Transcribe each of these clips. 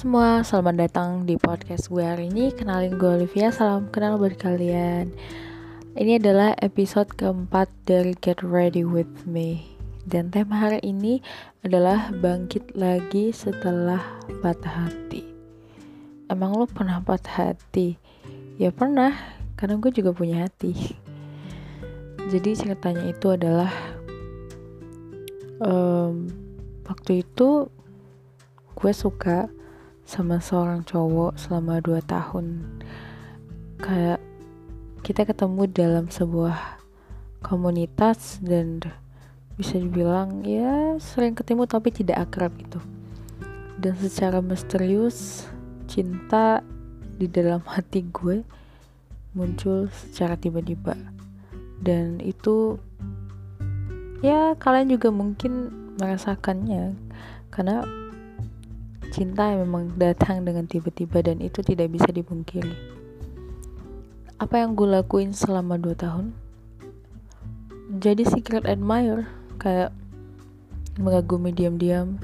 semua, selamat datang di podcast gue hari ini. Kenalin gue Olivia, salam kenal buat kalian. Ini adalah episode keempat dari Get Ready With Me. Dan tema hari ini adalah bangkit lagi setelah patah hati. Emang lo pernah patah hati? Ya pernah, karena gue juga punya hati. Jadi ceritanya itu adalah um, Waktu itu gue suka sama seorang cowok selama 2 tahun. Kayak kita ketemu dalam sebuah komunitas dan bisa dibilang ya sering ketemu tapi tidak akrab gitu. Dan secara misterius cinta di dalam hati gue muncul secara tiba-tiba. Dan itu ya kalian juga mungkin merasakannya. Karena Cinta memang datang dengan tiba-tiba dan itu tidak bisa dipungkiri. Apa yang gue lakuin selama 2 tahun? Jadi secret admirer, kayak mengagumi diam-diam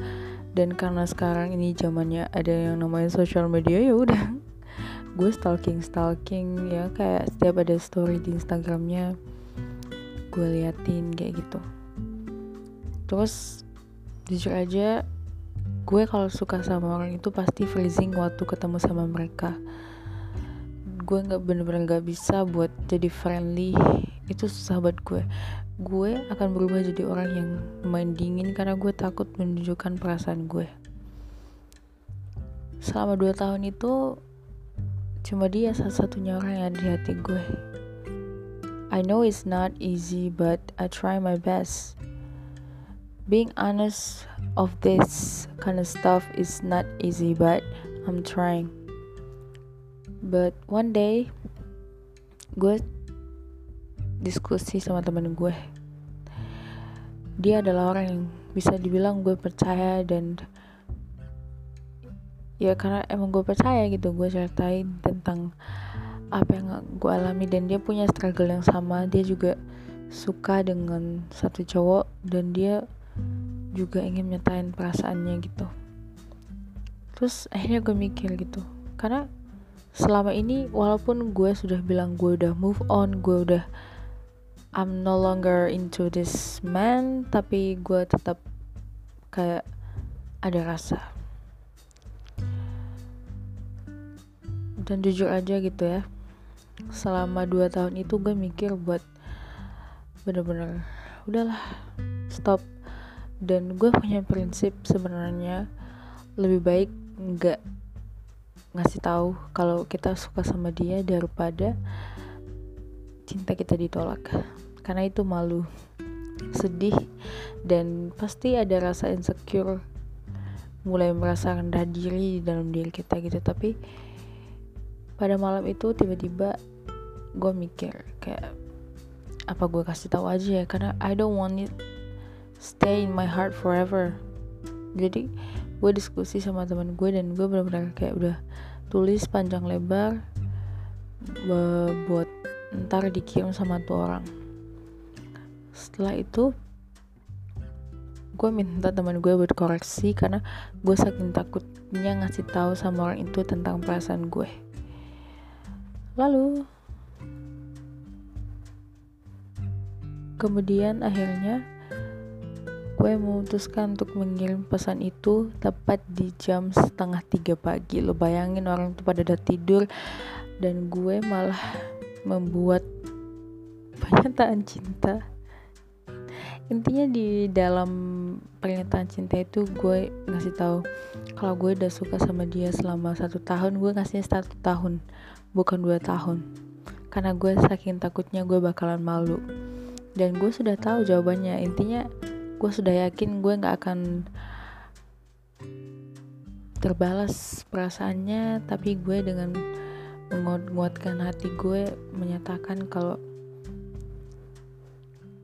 dan karena sekarang ini zamannya ada yang namanya social media ya udah gue stalking stalking ya kayak setiap ada story di instagramnya gue liatin kayak gitu terus jujur aja gue kalau suka sama orang itu pasti freezing waktu ketemu sama mereka. Gue nggak bener-bener nggak bisa buat jadi friendly. Itu susah buat gue. Gue akan berubah jadi orang yang main dingin karena gue takut menunjukkan perasaan gue. Selama dua tahun itu cuma dia satu-satunya orang yang ada di hati gue. I know it's not easy but I try my best being honest of this kind of stuff is not easy but I'm trying. But one day gue diskusi sama temen gue dia adalah orang yang bisa dibilang gue percaya dan ya karena emang gue percaya gitu gue ceritain tentang apa yang gue alami dan dia punya struggle yang sama. Dia juga suka dengan satu cowok dan dia juga ingin nyatain perasaannya gitu. Terus akhirnya gue mikir gitu karena selama ini walaupun gue sudah bilang gue udah move on gue udah I'm no longer into this man tapi gue tetap kayak ada rasa. Dan jujur aja gitu ya selama 2 tahun itu gue mikir buat bener-bener udahlah stop dan gue punya prinsip sebenarnya lebih baik nggak ngasih tahu kalau kita suka sama dia daripada cinta kita ditolak. Karena itu malu sedih dan pasti ada rasa insecure. Mulai merasa rendah diri di dalam diri kita gitu. Tapi pada malam itu tiba-tiba gue mikir kayak apa gue kasih tahu aja ya? Karena I don't want it stay in my heart forever. Jadi gue diskusi sama teman gue dan gue benar-benar kayak udah tulis panjang lebar buat ntar dikirim sama tuh orang. Setelah itu gue minta teman gue buat koreksi karena gue saking takutnya ngasih tahu sama orang itu tentang perasaan gue. Lalu kemudian akhirnya gue memutuskan untuk mengirim pesan itu tepat di jam setengah tiga pagi. Lo bayangin orang itu pada udah tidur dan gue malah membuat pernyataan cinta. Intinya di dalam pernyataan cinta itu gue ngasih tahu kalau gue udah suka sama dia selama satu tahun gue ngasihnya satu tahun bukan dua tahun. Karena gue saking takutnya gue bakalan malu. Dan gue sudah tahu jawabannya. Intinya gue sudah yakin gue nggak akan terbalas perasaannya tapi gue dengan menguatkan hati gue menyatakan kalau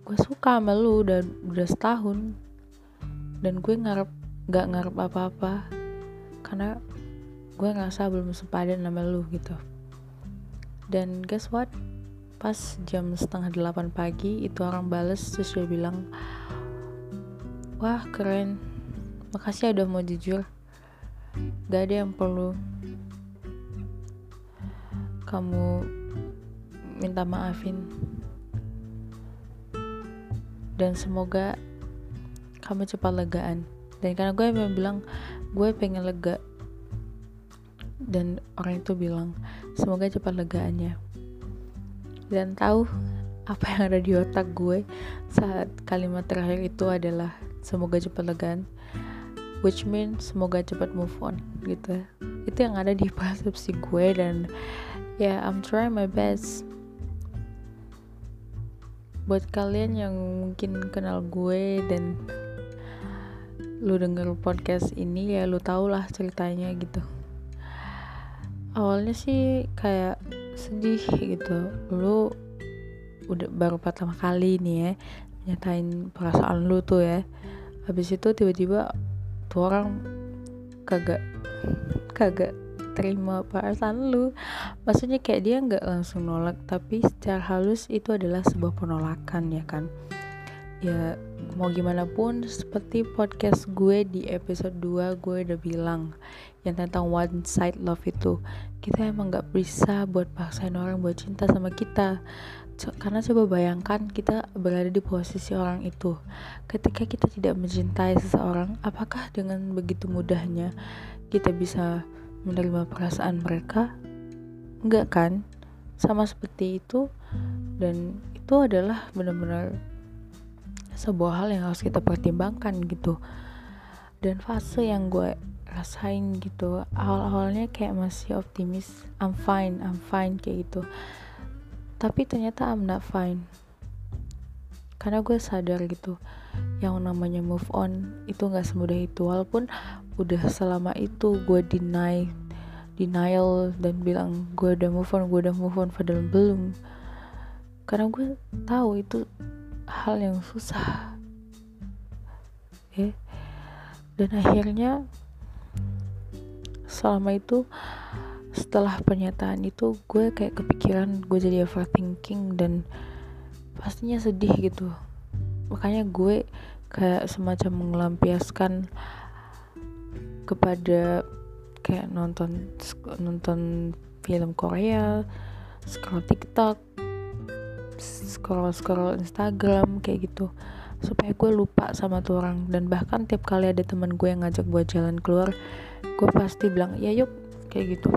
gue suka sama lu udah udah setahun. Dan gue ngarep nggak ngarep apa-apa. Karena gue ngerasa belum sepadan sama lu gitu. Dan guess what? Pas jam setengah delapan pagi itu orang bales terus dia bilang wah keren. Makasih ya udah mau jujur. Gak ada yang perlu kamu minta maafin. Dan semoga kamu cepat legaan. Dan karena gue memang bilang gue pengen lega. Dan orang itu bilang semoga cepat legaannya. Dan tahu apa yang ada di otak gue saat kalimat terakhir itu adalah semoga cepat legaan which means semoga cepat move on gitu. Itu yang ada di persepsi gue dan ya yeah, I'm trying my best. Buat kalian yang mungkin kenal gue dan lu denger podcast ini ya lu tau lah ceritanya gitu. Awalnya sih kayak sedih gitu. Lu udah baru pertama kali nih ya nyatain perasaan lu tuh ya. Habis itu tiba-tiba tuh orang kagak kagak terima perasaan lu. Maksudnya kayak dia nggak langsung nolak tapi secara halus itu adalah sebuah penolakan ya kan? Ya mau gimana pun seperti podcast gue di episode 2 gue udah bilang yang tentang one side love itu. Kita emang nggak bisa buat paksain orang buat cinta sama kita karena coba bayangkan kita berada di posisi orang itu. Ketika kita tidak mencintai seseorang apakah dengan begitu mudahnya kita bisa menerima perasaan mereka? Enggak kan? Sama seperti itu dan itu adalah benar-benar sebuah hal yang harus kita pertimbangkan gitu. Dan fase yang gue rasain gitu awal-awalnya kayak masih optimis I'm fine I'm fine kayak gitu tapi ternyata I'm not fine. Karena gue sadar gitu yang namanya move on itu nggak semudah itu. Walaupun udah selama itu gue deny denial dan bilang gue udah move on gue udah move on padahal belum. Karena gue tahu itu hal yang susah. Ya. Dan akhirnya selama itu setelah pernyataan itu gue kayak kepikiran gue jadi overthinking dan pastinya sedih gitu. Makanya gue kayak semacam mengelampiaskan kepada kayak nonton nonton film Korea scroll TikTok scroll scroll Instagram kayak gitu. Supaya gue lupa sama tuh orang. Dan bahkan tiap kali ada teman gue yang ngajak buat jalan keluar gue pasti bilang ya yuk kayak gitu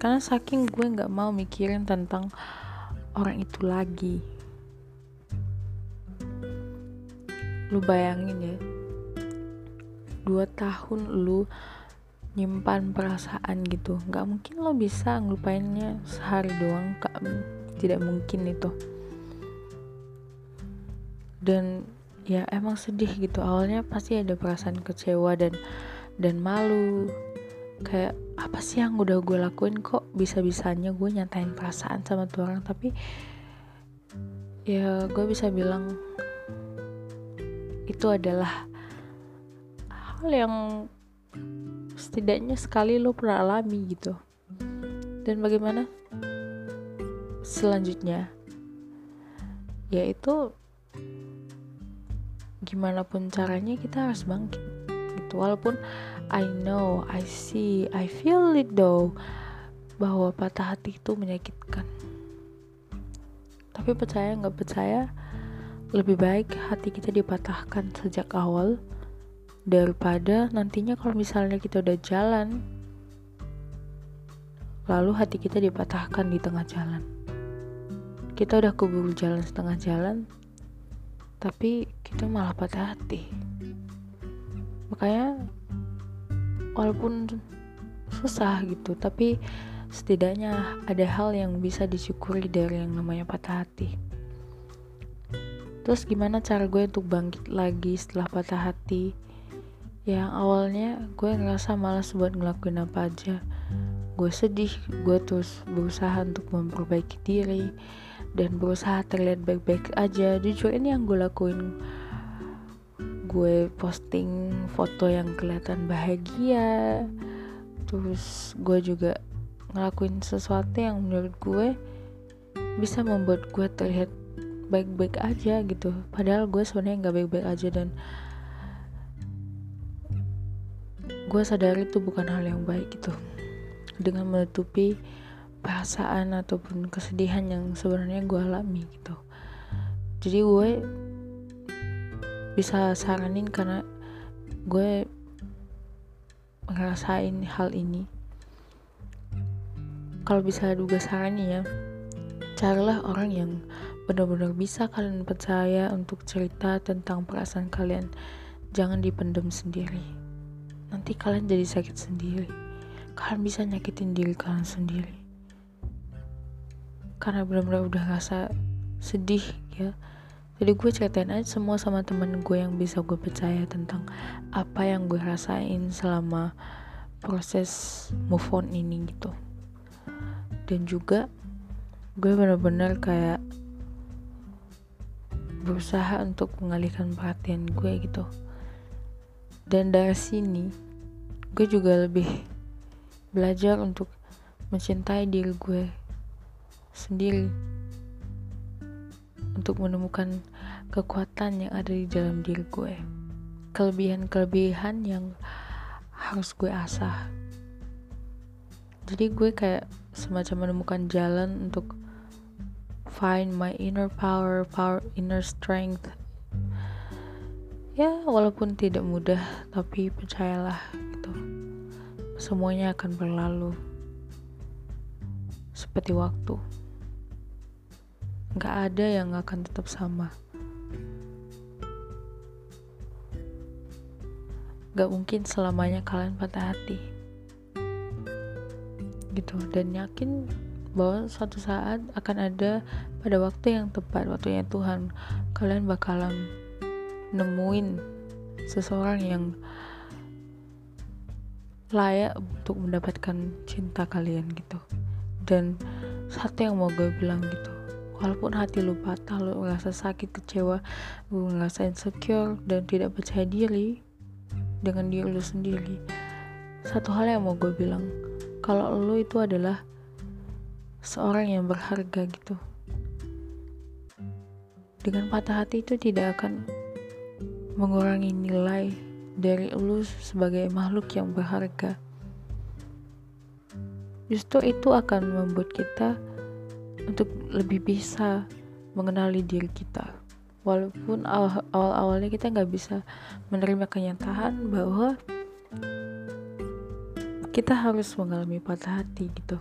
karena saking gue nggak mau mikirin tentang orang itu lagi. Lu bayangin ya dua tahun lu nyimpan perasaan gitu nggak mungkin lo bisa ngelupainnya sehari doang kak. Tidak mungkin itu. Dan ya emang sedih gitu awalnya pasti ada perasaan kecewa dan dan malu kayak apa sih yang udah gue lakuin kok bisa-bisanya gue nyatain perasaan sama tuh orang? Tapi ya gue bisa bilang itu adalah hal yang setidaknya sekali lo pernah alami gitu. Dan bagaimana selanjutnya? Yaitu gimana pun caranya kita harus bangkit gitu. Walaupun I know I see I feel it though bahwa patah hati itu menyakitkan. Tapi percaya nggak percaya lebih baik hati kita dipatahkan sejak awal daripada nantinya kalau misalnya kita udah jalan lalu hati kita dipatahkan di tengah jalan. Kita udah keburu jalan setengah jalan tapi kita malah patah hati. Makanya walaupun susah gitu tapi setidaknya ada hal yang bisa disyukuri dari yang namanya patah hati. Terus gimana cara gue untuk bangkit lagi setelah patah hati? Yang awalnya gue ngerasa malas buat ngelakuin apa aja. Gue sedih gue terus berusaha untuk memperbaiki diri dan berusaha terlihat baik-baik aja. Jujur ini yang gue lakuin gue posting foto yang kelihatan bahagia. Terus gue juga ngelakuin sesuatu yang menurut gue bisa membuat gue terlihat baik-baik aja gitu. Padahal gue sebenarnya nggak baik-baik aja dan gue sadar itu bukan hal yang baik gitu. Dengan menutupi perasaan ataupun kesedihan yang sebenarnya gue alami gitu. Jadi gue bisa saranin karena gue ngerasain hal ini. Kalau bisa juga saran ya carilah orang yang benar-benar bisa kalian percaya untuk cerita tentang perasaan kalian. Jangan dipendam sendiri. Nanti kalian jadi sakit sendiri. Kalian bisa nyakitin diri kalian sendiri. Karena benar-benar udah rasa sedih ya jadi gue ceritain aja semua sama temen gue yang bisa gue percaya tentang apa yang gue rasain selama proses move on ini gitu. Dan juga gue benar-benar kayak berusaha untuk mengalihkan perhatian gue gitu. Dan dari sini gue juga lebih belajar untuk mencintai diri gue sendiri untuk menemukan kekuatan yang ada di dalam diri gue. Kelebihan-kelebihan yang harus gue asah. Jadi gue kayak semacam menemukan jalan untuk find my inner power power inner strength. Ya walaupun tidak mudah tapi percayalah gitu. Semuanya akan berlalu. Seperti waktu nggak ada yang akan tetap sama. Nggak mungkin selamanya kalian patah hati. Gitu. Dan yakin bahwa suatu saat akan ada pada waktu yang tepat waktunya Tuhan kalian bakalan nemuin seseorang yang layak untuk mendapatkan cinta kalian gitu. Dan satu yang mau gue bilang gitu walaupun hati lu patah lu ngerasa sakit kecewa lu ngerasa insecure dan tidak percaya diri dengan diri lu sendiri. Satu hal yang mau gue bilang kalau lu itu adalah seorang yang berharga gitu. Dengan patah hati itu tidak akan mengurangi nilai dari lu sebagai makhluk yang berharga. Justru itu akan membuat kita untuk lebih bisa mengenali diri kita. Walaupun awal-awalnya kita nggak bisa menerima kenyataan bahwa kita harus mengalami patah hati gitu.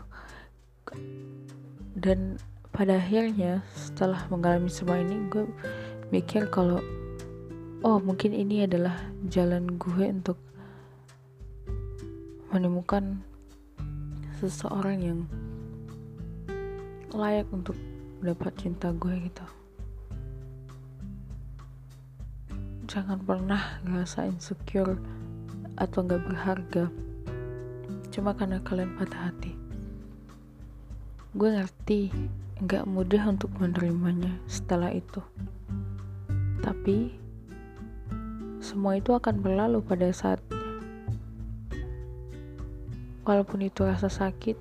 Dan pada akhirnya setelah mengalami semua ini gue mikir kalau oh mungkin ini adalah jalan gue untuk menemukan seseorang yang layak untuk mendapat cinta gue gitu. Jangan pernah ngerasa insecure atau gak berharga. Cuma karena kalian patah hati. Gue ngerti gak mudah untuk menerimanya setelah itu. Tapi semua itu akan berlalu pada saatnya. Walaupun itu rasa sakit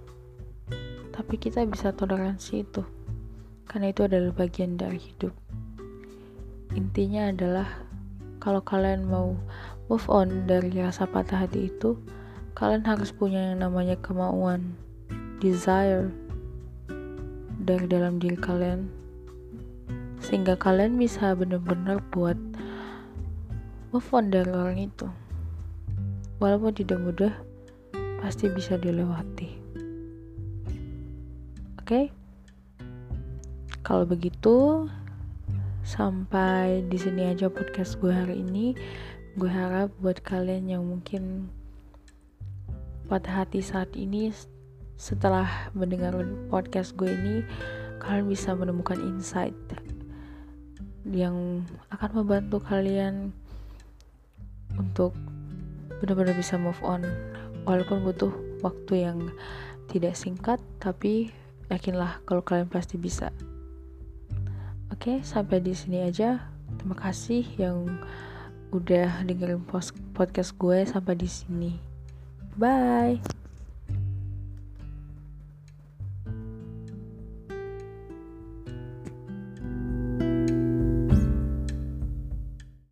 tapi kita bisa toleransi itu. Karena itu adalah bagian dari hidup. Intinya adalah kalau kalian mau move on dari rasa patah hati itu kalian harus punya yang namanya kemauan desire dari dalam diri kalian. Sehingga kalian bisa benar-benar buat move on dari orang itu. Walaupun tidak mudah pasti bisa dilewati okay? kalau begitu sampai di sini aja podcast gue hari ini gue harap buat kalian yang mungkin patah hati saat ini setelah mendengar podcast gue ini kalian bisa menemukan insight yang akan membantu kalian untuk benar-benar bisa move on walaupun butuh waktu yang tidak singkat tapi yakinlah kalau kalian pasti bisa. Oke sampai di sini aja. Terima kasih yang udah dengerin podcast gue sampai di sini. Bye